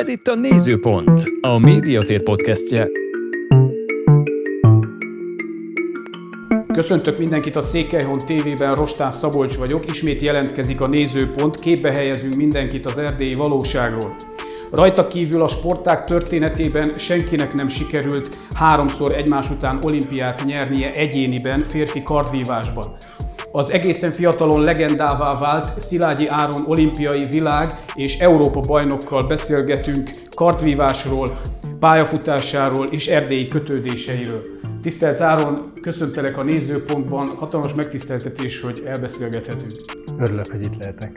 Ez itt a Nézőpont, a Médiatér podcastje. Köszöntök mindenkit a Székelyhon TV-ben, Rostán Szabolcs vagyok. Ismét jelentkezik a Nézőpont, képbe helyezünk mindenkit az erdélyi valóságról. Rajta kívül a sporták történetében senkinek nem sikerült háromszor egymás után olimpiát nyernie egyéniben, férfi kardvívásban. Az egészen fiatalon legendává vált Szilágyi Áron olimpiai világ és Európa bajnokkal beszélgetünk kartvívásról, pályafutásáról és erdélyi kötődéseiről. Tisztelt Áron, köszöntelek a nézőpontban, hatalmas megtiszteltetés, hogy elbeszélgethetünk. Örülök, hogy itt lehetek.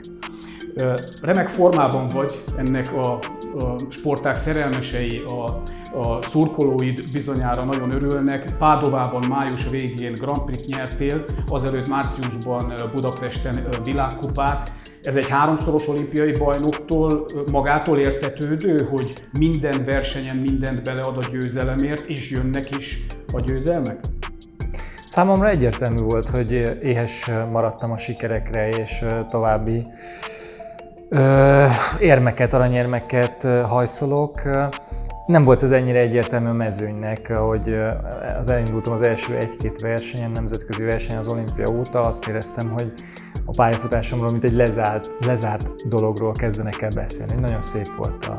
Remek formában vagy ennek a, a sporták szerelmesei, a, a szurkolóid bizonyára nagyon örülnek. Pádovában május végén Grand Prix nyertél, azelőtt márciusban Budapesten világkupát. Ez egy háromszoros olimpiai bajnoktól magától értetődő, hogy minden versenyen mindent belead a győzelemért, és jönnek is a győzelmek? Számomra egyértelmű volt, hogy éhes maradtam a sikerekre, és további érmeket, aranyérmeket hajszolok. Nem volt ez ennyire egyértelmű a mezőnynek, hogy az elindultam az első egy-két versenyen, nemzetközi verseny az olimpia óta, azt éreztem, hogy a pályafutásomról, mint egy lezárt, lezárt dologról kezdenek el beszélni. Nagyon szép volt a,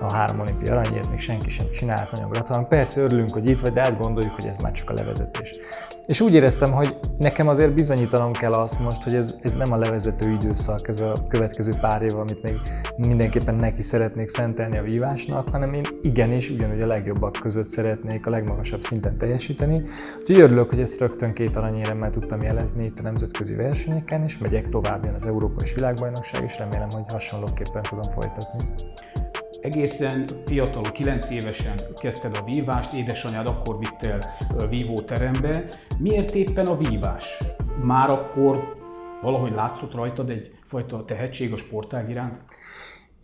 a három olimpia aranyért, még senki sem csinált, nagyon gratulálunk. Persze örülünk, hogy itt vagy, de átgondoljuk, hogy ez már csak a levezetés. És úgy éreztem, hogy nekem azért bizonyítanom kell azt most, hogy ez, ez nem a levezető időszak, ez a következő pár év, amit még mindenképpen neki szeretnék szentelni a vívásnak, hanem én igenis ugyanúgy a legjobbak között szeretnék a legmagasabb szinten teljesíteni. Úgyhogy örülök, hogy ezt rögtön két aranyéremmel tudtam jelezni itt a nemzetközi versenyeken, és megyek tovább, jön az Európa és Világbajnokság, és remélem, hogy hasonlóképpen tudom folytatni. Egészen fiatalon, 9 évesen kezdted a vívást, édesanyád akkor vitt el vívóterembe. Miért éppen a vívás? Már akkor valahogy látszott rajtad egyfajta tehetség a sportág iránt?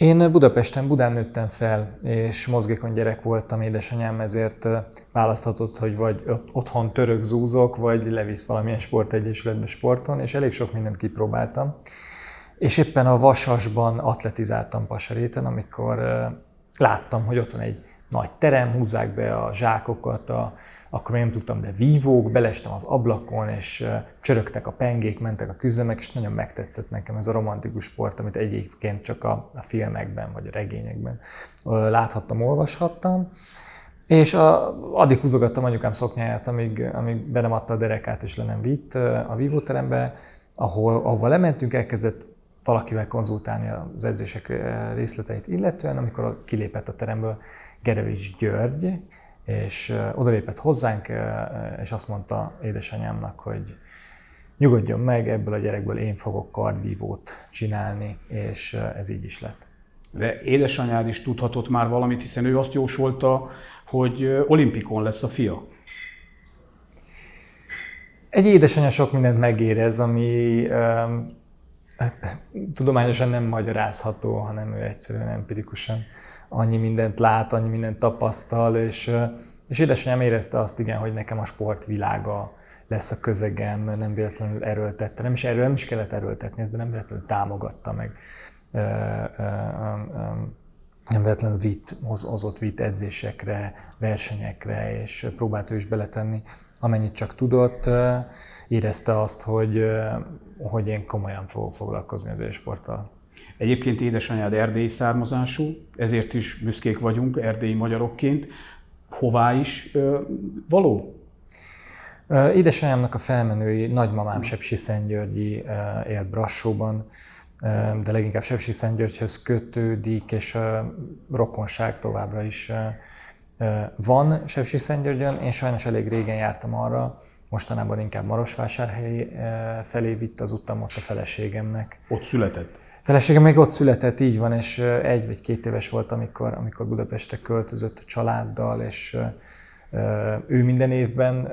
Én Budapesten, Budán nőttem fel, és mozgékony gyerek voltam, édesanyám ezért választhatott, hogy vagy otthon török zúzok, vagy levisz valamilyen sportegyesületbe sporton, és elég sok mindent kipróbáltam. És éppen a Vasasban atletizáltam Pasaréten, amikor láttam, hogy ott van egy nagy terem, húzzák be a zsákokat, a, akkor még nem tudtam, de vívók, belestem az ablakon, és csörögtek a pengék, mentek a küzdemek, és nagyon megtetszett nekem ez a romantikus sport, amit egyébként csak a, a filmekben vagy a regényekben láthattam, olvashattam. És a, addig húzogattam anyukám szoknyáját, amíg, amíg be nem adta a derekát és le nem vitt a vívóterembe, ahol, ahova lementünk, elkezdett valakivel konzultálni az edzések részleteit illetően, amikor kilépett a teremből Gerevics György, és odalépett hozzánk, és azt mondta édesanyámnak, hogy nyugodjon meg, ebből a gyerekből én fogok kardvívót csinálni, és ez így is lett. De édesanyád is tudhatott már valamit, hiszen ő azt jósolta, hogy olimpikon lesz a fia. Egy édesanyja sok mindent megérez, ami Hát, tudományosan nem magyarázható, hanem ő egyszerűen empirikusan annyi mindent lát, annyi mindent tapasztal, és, és édesanyám érezte azt igen, hogy nekem a sportvilága lesz a közegem, nem véletlenül erőltette, nem is erről, nem is kellett erőltetni ezt, de nem véletlenül támogatta meg. Nem véletlenül vitt, hozott vitt edzésekre, versenyekre, és próbált ő is beletenni, amennyit csak tudott. Érezte azt, hogy hogy én komolyan fogok foglalkozni az élsporttal. Egyébként édesanyád erdélyi származású, ezért is büszkék vagyunk erdélyi magyarokként. Hová is való? Édesanyámnak a felmenői, nagymamám Sepsi Szentgyörgyi élt Brassóban, de leginkább Sepsi Szentgyörgyhöz kötődik, és a rokonság továbbra is van Sepsi Szentgyörgyön. Én sajnos elég régen jártam arra, mostanában inkább Marosvásárhely felé vitt az utam ott a feleségemnek. Ott született? Feleségem még ott született, így van, és egy vagy két éves volt, amikor, amikor Budapestre költözött a családdal, és ő minden évben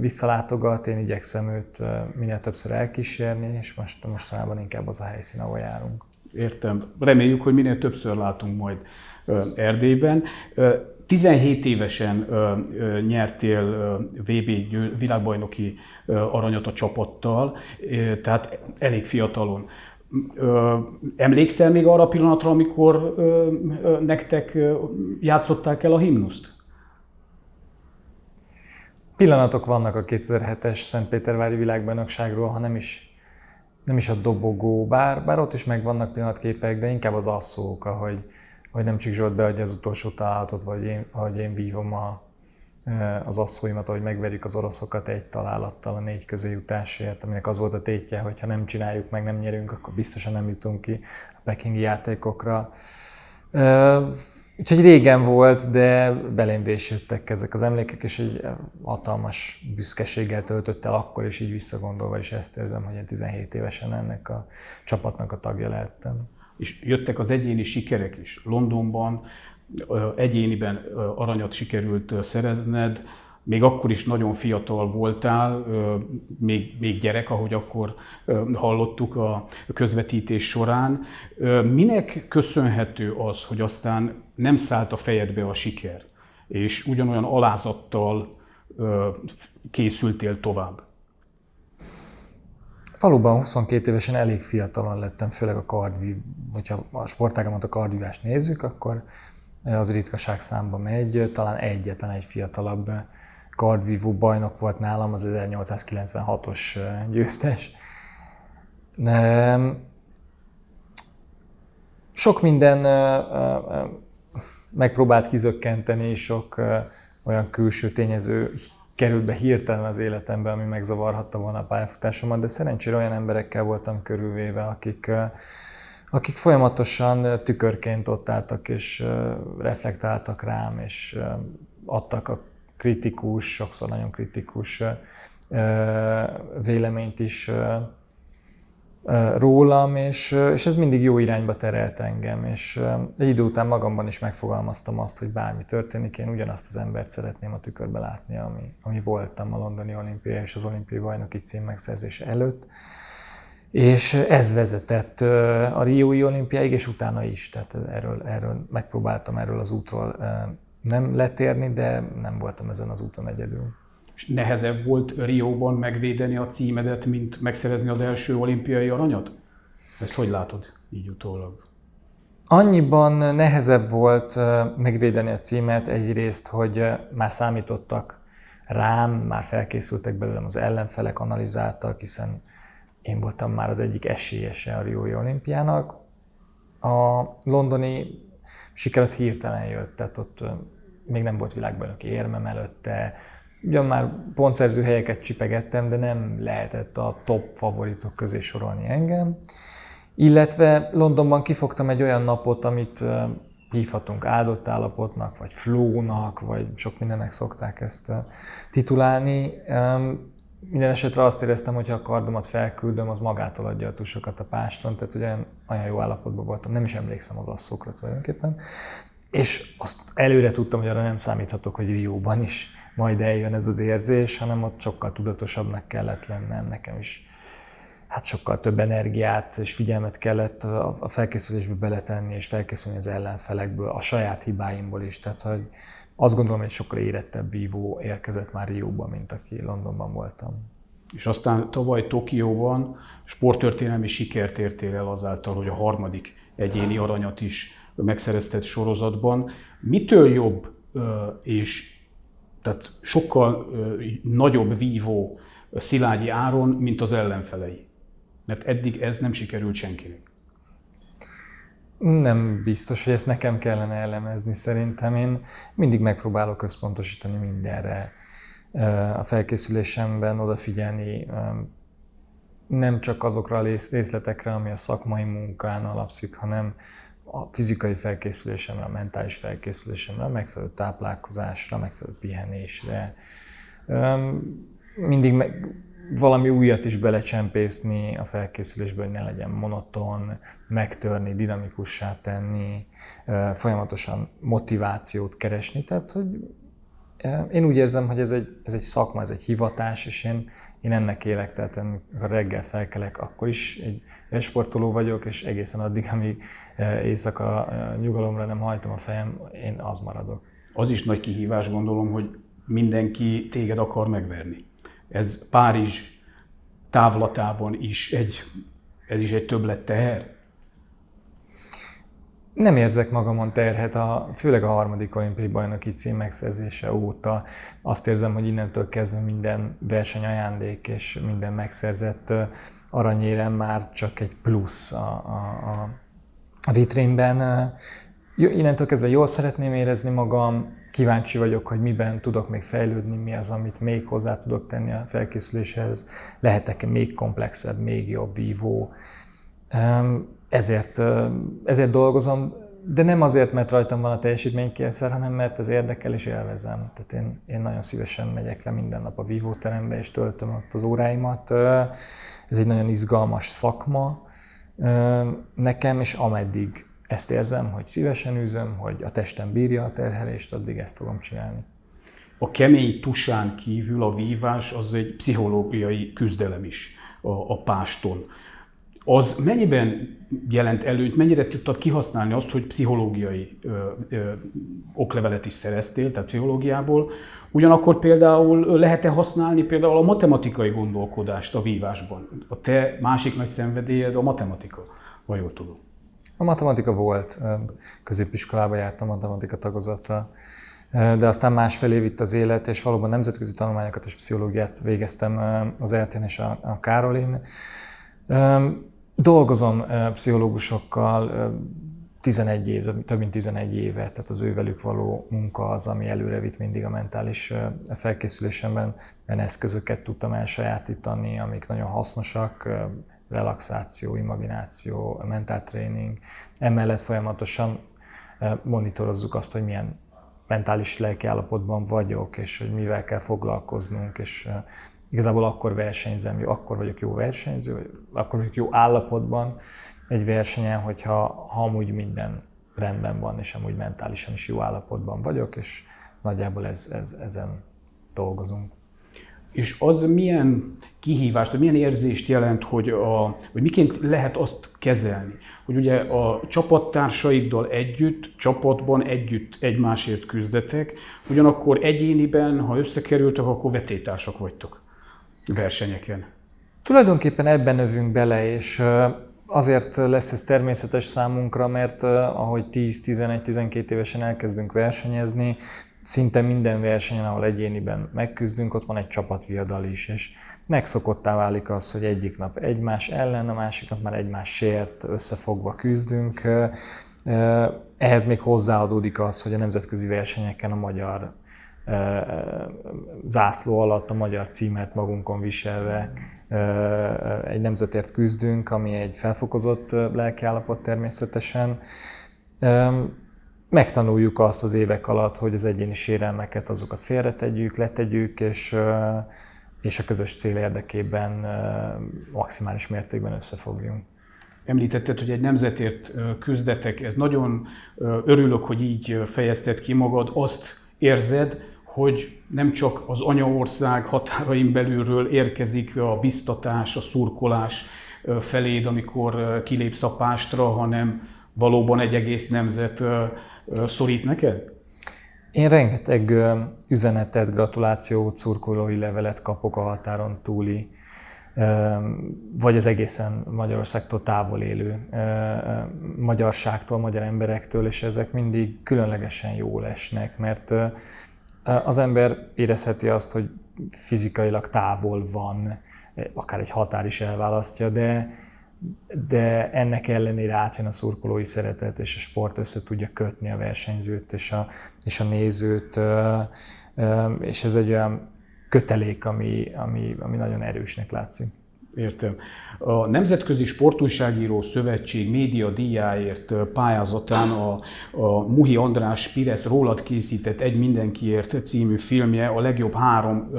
visszalátogat, én igyekszem őt minél többször elkísérni, és most mostanában inkább az a helyszín, ahol járunk. Értem. Reméljük, hogy minél többször látunk majd Erdélyben. 17 évesen nyertél VB világbajnoki aranyat a csapattal, tehát elég fiatalon. Ö, emlékszel még arra a pillanatra, amikor ö, ö, nektek ö, játszották el a himnuszt? Pillanatok vannak a 2007-es Szentpétervári világbajnokságról, ha nem is, nem is a dobogó, bár, bár ott is megvannak pillanatképek, de inkább az asszók, ahogy, hogy nem csak Zsolt beadja az utolsó találatot, vagy én, ahogy én vívom a, az asszóimat, ahogy megverjük az oroszokat egy találattal a négy közéjutásért, aminek az volt a tétje, hogy ha nem csináljuk meg, nem nyerünk, akkor biztosan nem jutunk ki a pekingi játékokra. Úgyhogy régen volt, de belém vésődtek ezek az emlékek, és egy hatalmas büszkeséggel töltött el akkor, és így visszagondolva is ezt érzem, hogy én 17 évesen ennek a csapatnak a tagja lehettem. És jöttek az egyéni sikerek is. Londonban egyéniben aranyat sikerült szerezned, még akkor is nagyon fiatal voltál, még, még gyerek, ahogy akkor hallottuk a közvetítés során. Minek köszönhető az, hogy aztán nem szállt a fejedbe a siker, és ugyanolyan alázattal készültél tovább? Valóban 22 évesen elég fiatalon lettem, főleg a kardvív, hogyha a sportágamat a kardvívást nézzük, akkor az ritkaság számba megy, talán egyetlen egy fiatalabb kardvívó bajnok volt nálam, az 1896-os győztes. Sok minden megpróbált kizökkenteni, sok olyan külső tényező került be hirtelen az életembe, ami megzavarhatta volna a pályafutásomat, de szerencsére olyan emberekkel voltam körülvéve, akik, akik folyamatosan tükörként ott álltak, és reflektáltak rám, és adtak a kritikus, sokszor nagyon kritikus véleményt is rólam, és, és ez mindig jó irányba terelt engem, és egy idő után magamban is megfogalmaztam azt, hogy bármi történik, én ugyanazt az embert szeretném a tükörbe látni, ami, ami voltam a londoni olimpia és az olimpiai bajnoki cím megszerzése előtt. És ez vezetett a Riói olimpiáig, és utána is, tehát erről, erről megpróbáltam erről az útról nem letérni, de nem voltam ezen az úton egyedül. És nehezebb volt Rióban megvédeni a címedet, mint megszerezni az első olimpiai aranyat? Ezt hogy látod így utólag? Annyiban nehezebb volt megvédeni a címet egyrészt, hogy már számítottak rám, már felkészültek belőlem az ellenfelek, analizáltak, hiszen én voltam már az egyik esélyese a Riói olimpiának. A londoni siker az hirtelen jött, tehát ott még nem volt világbajnoki érmem előtte, ugyan már pontszerző helyeket csipegettem, de nem lehetett a top favoritok közé sorolni engem. Illetve Londonban kifogtam egy olyan napot, amit hívhatunk áldott állapotnak, vagy flónak, vagy sok mindennek szokták ezt titulálni. Minden esetre azt éreztem, hogy ha a kardomat felküldöm, az magától adja a tusokat a páston, tehát ugye olyan jó állapotban voltam, nem is emlékszem az asszokra tulajdonképpen. És azt előre tudtam, hogy arra nem számíthatok, hogy Rióban is majd eljön ez az érzés, hanem ott sokkal tudatosabbnak kellett lennem nekem is. Hát sokkal több energiát és figyelmet kellett a felkészülésbe beletenni, és felkészülni az ellenfelekből, a saját hibáimból is. Tehát, hogy azt gondolom, hogy sokkal érettebb vívó érkezett már Rióban, mint aki Londonban voltam. És aztán tavaly Tokióban sporttörténelmi sikert értél el azáltal, hogy a harmadik egyéni aranyat is megszerezted sorozatban. Mitől jobb és tehát sokkal nagyobb vívó Szilágyi Áron, mint az ellenfelei? Mert eddig ez nem sikerült senkinek. Nem biztos, hogy ezt nekem kellene elemezni szerintem. Én mindig megpróbálok összpontosítani mindenre. A felkészülésemben odafigyelni nem csak azokra a részletekre, ami a szakmai munkán alapszik, hanem a fizikai felkészülésemre, a mentális felkészülésemre, a megfelelő táplálkozásra, a megfelelő pihenésre. Mindig meg, valami újat is belecsempészni a felkészülésbe, hogy ne legyen monoton, megtörni, dinamikussá tenni, folyamatosan motivációt keresni. Tehát, hogy én úgy érzem, hogy ez egy, ez egy szakma, ez egy hivatás, és én én ennek élek, tehát amikor reggel felkelek, akkor is egy sportoló vagyok, és egészen addig, amíg éjszaka nyugalomra nem hajtom a fejem, én az maradok. Az is nagy kihívás, gondolom, hogy mindenki téged akar megverni. Ez Párizs távlatában is egy, ez is egy többlet teher? Nem érzek magamon terhet, a, főleg a harmadik olimpiai bajnoki cím megszerzése óta. Azt érzem, hogy innentől kezdve minden verseny ajándék és minden megszerzett aranyérem már csak egy plusz a, a, a vitrínben. Innentől kezdve jól szeretném érezni magam, kíváncsi vagyok, hogy miben tudok még fejlődni, mi az, amit még hozzá tudok tenni a felkészüléshez, lehetek-e még komplexebb, még jobb vívó. Ezért, ezért dolgozom, de nem azért, mert rajtam van a teljesítménykényszer, hanem mert ez érdekel és élvezem. Tehát én, én nagyon szívesen megyek le minden nap a vívóterembe és töltöm ott az óráimat. Ez egy nagyon izgalmas szakma nekem, és ameddig ezt érzem, hogy szívesen űzöm, hogy a testem bírja a terhelést, addig ezt fogom csinálni. A kemény tusán kívül a vívás az egy pszichológiai küzdelem is a, a páston. Az mennyiben jelent előnyt, mennyire tudtad kihasználni azt, hogy pszichológiai ö, ö, oklevelet is szereztél, tehát pszichológiából, ugyanakkor például lehet-e használni például a matematikai gondolkodást a vívásban? A te másik nagy szenvedélyed a matematika, vagy jól tudom? A matematika volt, középiskolába jártam matematika tagozatra, de aztán másfél év itt az élet, és valóban nemzetközi tanulmányokat és pszichológiát végeztem az eltén és a, a Károlin. Dolgozom pszichológusokkal 11 év, több mint 11 éve, tehát az ővelük való munka az, ami előre vitt mindig a mentális felkészülésemben. Olyan eszközöket tudtam elsajátítani, amik nagyon hasznosak, relaxáció, imagináció, mentáltréning. Emellett folyamatosan monitorozzuk azt, hogy milyen mentális lelki vagyok, és hogy mivel kell foglalkoznunk, és igazából akkor versenyzem, akkor vagyok jó versenyző, akkor vagyok jó állapotban egy versenyen, hogyha ha amúgy minden rendben van, és amúgy mentálisan is jó állapotban vagyok, és nagyjából ez, ez, ezen dolgozunk. És az milyen kihívást, vagy milyen érzést jelent, hogy, a, vagy miként lehet azt kezelni, hogy ugye a csapattársaidmal együtt, csapatban együtt egymásért küzdetek, ugyanakkor egyéniben, ha összekerültek, akkor vetétársak vagytok versenyeken. Tulajdonképpen ebben növünk bele, és azért lesz ez természetes számunkra, mert ahogy 10-11-12 évesen elkezdünk versenyezni, szinte minden versenyen, ahol egyéniben megküzdünk, ott van egy csapatviadal is, és megszokottá válik az, hogy egyik nap egymás ellen, a másik nap már egymásért összefogva küzdünk. Ehhez még hozzáadódik az, hogy a nemzetközi versenyeken a magyar zászló alatt a magyar címet magunkon viselve egy nemzetért küzdünk, ami egy felfokozott lelkiállapot természetesen megtanuljuk azt az évek alatt, hogy az egyéni sérelmeket azokat félretegyük, letegyük, és, és a közös cél érdekében maximális mértékben összefogjunk. Említetted, hogy egy nemzetért küzdetek, ez nagyon örülök, hogy így fejezted ki magad, azt érzed, hogy nem csak az anyaország határain belülről érkezik a biztatás, a szurkolás feléd, amikor kilépsz a pástra, hanem valóban egy egész nemzet szorít neked? Én rengeteg üzenetet, gratulációt, szurkolói levelet kapok a határon túli, vagy az egészen Magyarországtól távol élő magyarságtól, magyar emberektől, és ezek mindig különlegesen jól esnek, mert az ember érezheti azt, hogy fizikailag távol van, akár egy határ is elválasztja, de de ennek ellenére átjön a szurkolói szeretet, és a sport össze tudja kötni a versenyzőt és a, és a nézőt, és ez egy olyan kötelék, ami, ami, ami nagyon erősnek látszik. Értem. A Nemzetközi Sportújságíró Szövetség média díjáért pályázatán a, a Muhi András Pires rólad készített Egy mindenkiért című filmje a legjobb három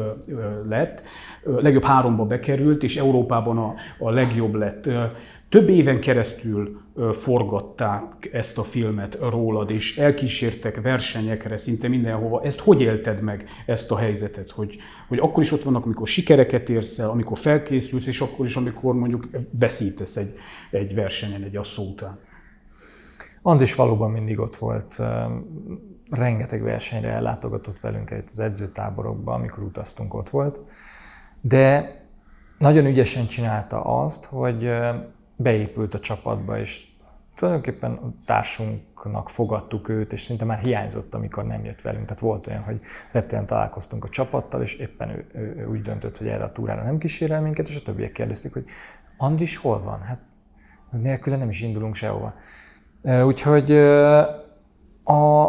lett, legjobb háromba bekerült, és Európában a, a legjobb lett. Több éven keresztül forgatták ezt a filmet rólad, és elkísértek versenyekre szinte mindenhova. Ezt hogy élted meg, ezt a helyzetet? Hogy, hogy akkor is ott vannak, amikor sikereket érsz el, amikor felkészülsz, és akkor is, amikor mondjuk veszítesz egy, egy versenyen, egy asszó után. Andis valóban mindig ott volt. Rengeteg versenyre ellátogatott velünk itt az edzőtáborokban, amikor utaztunk, ott volt. De nagyon ügyesen csinálta azt, hogy beépült a csapatba, és tulajdonképpen társunknak fogadtuk őt, és szinte már hiányzott, amikor nem jött velünk. Tehát volt olyan, hogy reptéren találkoztunk a csapattal, és éppen ő, ő, ő úgy döntött, hogy erre a túrára nem kísérel minket, és a többiek kérdezték, hogy Andris hol van? Hát nélküle nem is indulunk sehova. Úgyhogy a,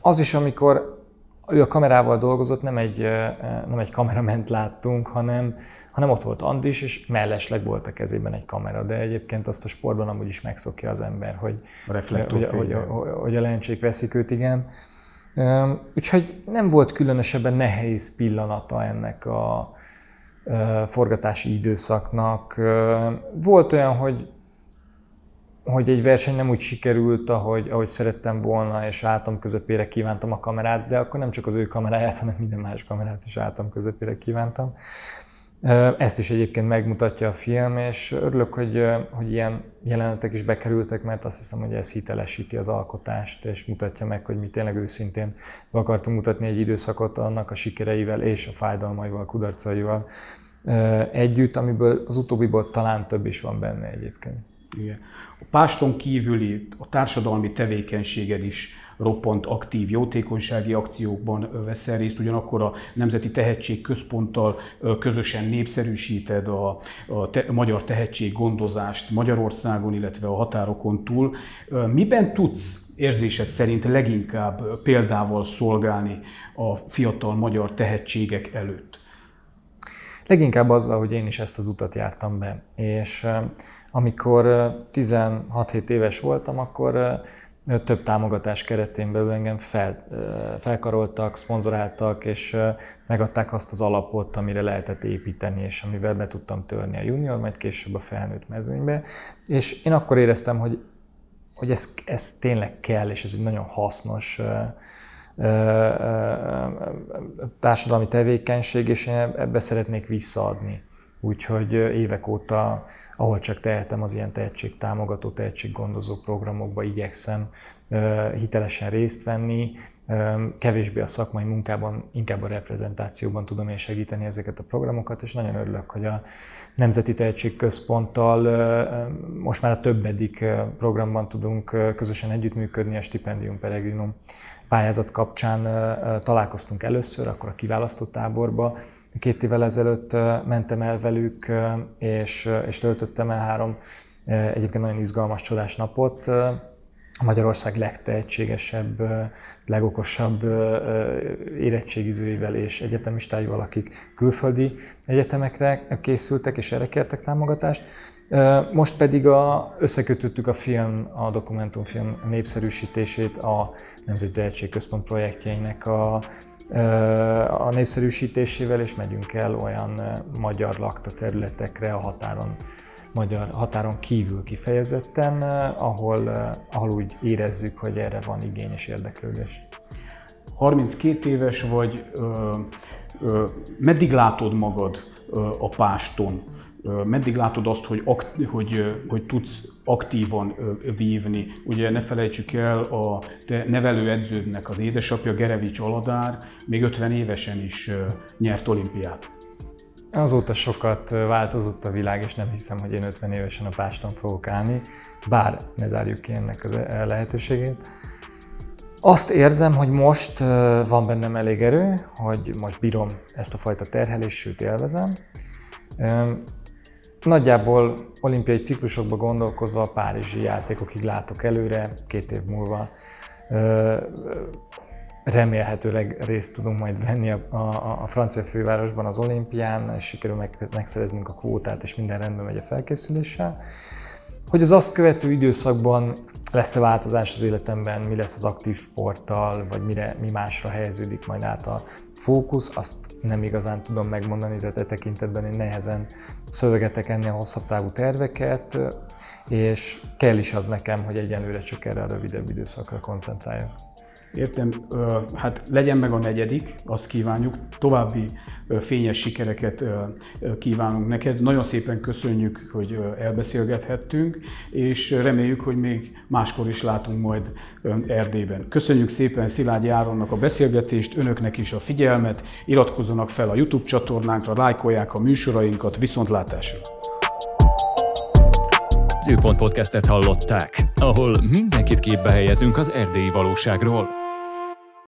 az is, amikor ő a kamerával dolgozott, nem egy, nem egy kamerament láttunk, hanem, hanem ott volt Andris, és mellesleg volt a kezében egy kamera, de egyébként azt a sportban amúgy is megszokja az ember, hogy a, hogy, hogy, hogy, hogy a lencsék veszik őt, igen. Úgyhogy nem volt különösebben nehéz pillanata ennek a forgatási időszaknak. Volt olyan, hogy hogy egy verseny nem úgy sikerült, ahogy, ahogy szerettem volna, és álltam közepére kívántam a kamerát, de akkor nem csak az ő kameráját, hanem minden más kamerát is álltam közepére kívántam. Ezt is egyébként megmutatja a film, és örülök, hogy, hogy ilyen jelenetek is bekerültek, mert azt hiszem, hogy ez hitelesíti az alkotást, és mutatja meg, hogy mi tényleg őszintén akartunk mutatni egy időszakot annak a sikereivel és a fájdalmaival, kudarcaival együtt, amiből az utóbbiból talán több is van benne egyébként. Igen. A páston kívüli, a társadalmi tevékenységed is roppant aktív jótékonysági akciókban veszel részt, ugyanakkor a Nemzeti Tehetség Központtal közösen népszerűsíted a, a, te, a magyar tehetséggondozást Magyarországon, illetve a határokon túl. Miben tudsz érzésed szerint leginkább példával szolgálni a fiatal magyar tehetségek előtt? Leginkább azzal, hogy én is ezt az utat jártam be, és amikor 16-7 éves voltam, akkor több támogatás keretén belül engem fel, felkaroltak, szponzoráltak, és megadták azt az alapot, amire lehetett építeni, és amivel be tudtam törni a junior, majd később a felnőtt mezőnybe. És én akkor éreztem, hogy, hogy ez, ez tényleg kell, és ez egy nagyon hasznos társadalmi tevékenység, és én ebbe szeretnék visszaadni. Úgyhogy évek óta, ahol csak tehetem, az ilyen tehetségtámogató, tehetséggondozó programokba igyekszem hitelesen részt venni, kevésbé a szakmai munkában, inkább a reprezentációban tudom én segíteni ezeket a programokat, és nagyon örülök, hogy a Nemzeti Tehetségközponttal most már a többedik programban tudunk közösen együttműködni, a Stipendium Peregrinum pályázat kapcsán találkoztunk először, akkor a kiválasztott táborba. Két évvel ezelőtt mentem el velük, és, és töltöttem el három egyébként nagyon izgalmas, csodás napot. Magyarország legtehetségesebb, legokosabb érettségizőivel és egyetemistáival, akik külföldi egyetemekre készültek és erre kértek támogatást. Most pedig a, összekötöttük a film, a dokumentumfilm népszerűsítését a Nemzeti Tehetségközpont projektjeinek a, a népszerűsítésével, és megyünk el olyan magyar lakta területekre a határon, magyar határon kívül kifejezetten, ahol, ahol úgy érezzük, hogy erre van igény és érdeklődés. 32 éves vagy, ö, ö, meddig látod magad ö, a páston? Meddig látod azt, hogy, hogy, hogy tudsz aktívan vívni? Ugye ne felejtsük el, a te nevelőedződnek az édesapja, Gerevics Aladár, még 50 évesen is nyert olimpiát. Azóta sokat változott a világ, és nem hiszem, hogy én 50 évesen a páston fogok állni, bár ne zárjuk ki ennek az e, lehetőségét. Azt érzem, hogy most van bennem elég erő, hogy most bírom ezt a fajta terhelést, sőt élvezem. Nagyjából olimpiai ciklusokba gondolkozva a Párizsi játékokig látok előre, két év múlva remélhetőleg részt tudunk majd venni a, a, a francia fővárosban az olimpián, és sikerül meg, megszereznünk a kvótát, és minden rendben megy a felkészüléssel. Hogy az azt követő időszakban lesz-e változás az életemben, mi lesz az aktív sporttal, vagy mire, mi másra helyeződik majd át a fókusz, azt nem igazán tudom megmondani, tehát e tekintetben én nehezen szövegetek ennél hosszabb távú terveket, és kell is az nekem, hogy egyenlőre csak erre a rövidebb időszakra koncentráljak. Értem, hát legyen meg a negyedik, azt kívánjuk. További fényes sikereket kívánunk neked. Nagyon szépen köszönjük, hogy elbeszélgethettünk, és reméljük, hogy még máskor is látunk majd Erdélyben. Köszönjük szépen Szilágyi Áronnak a beszélgetést, önöknek is a figyelmet, iratkozzanak fel a YouTube csatornánkra, lájkolják a műsorainkat, viszontlátásra! Nézőpont podcastet hallották, ahol mindenkit képbe helyezünk az erdélyi valóságról.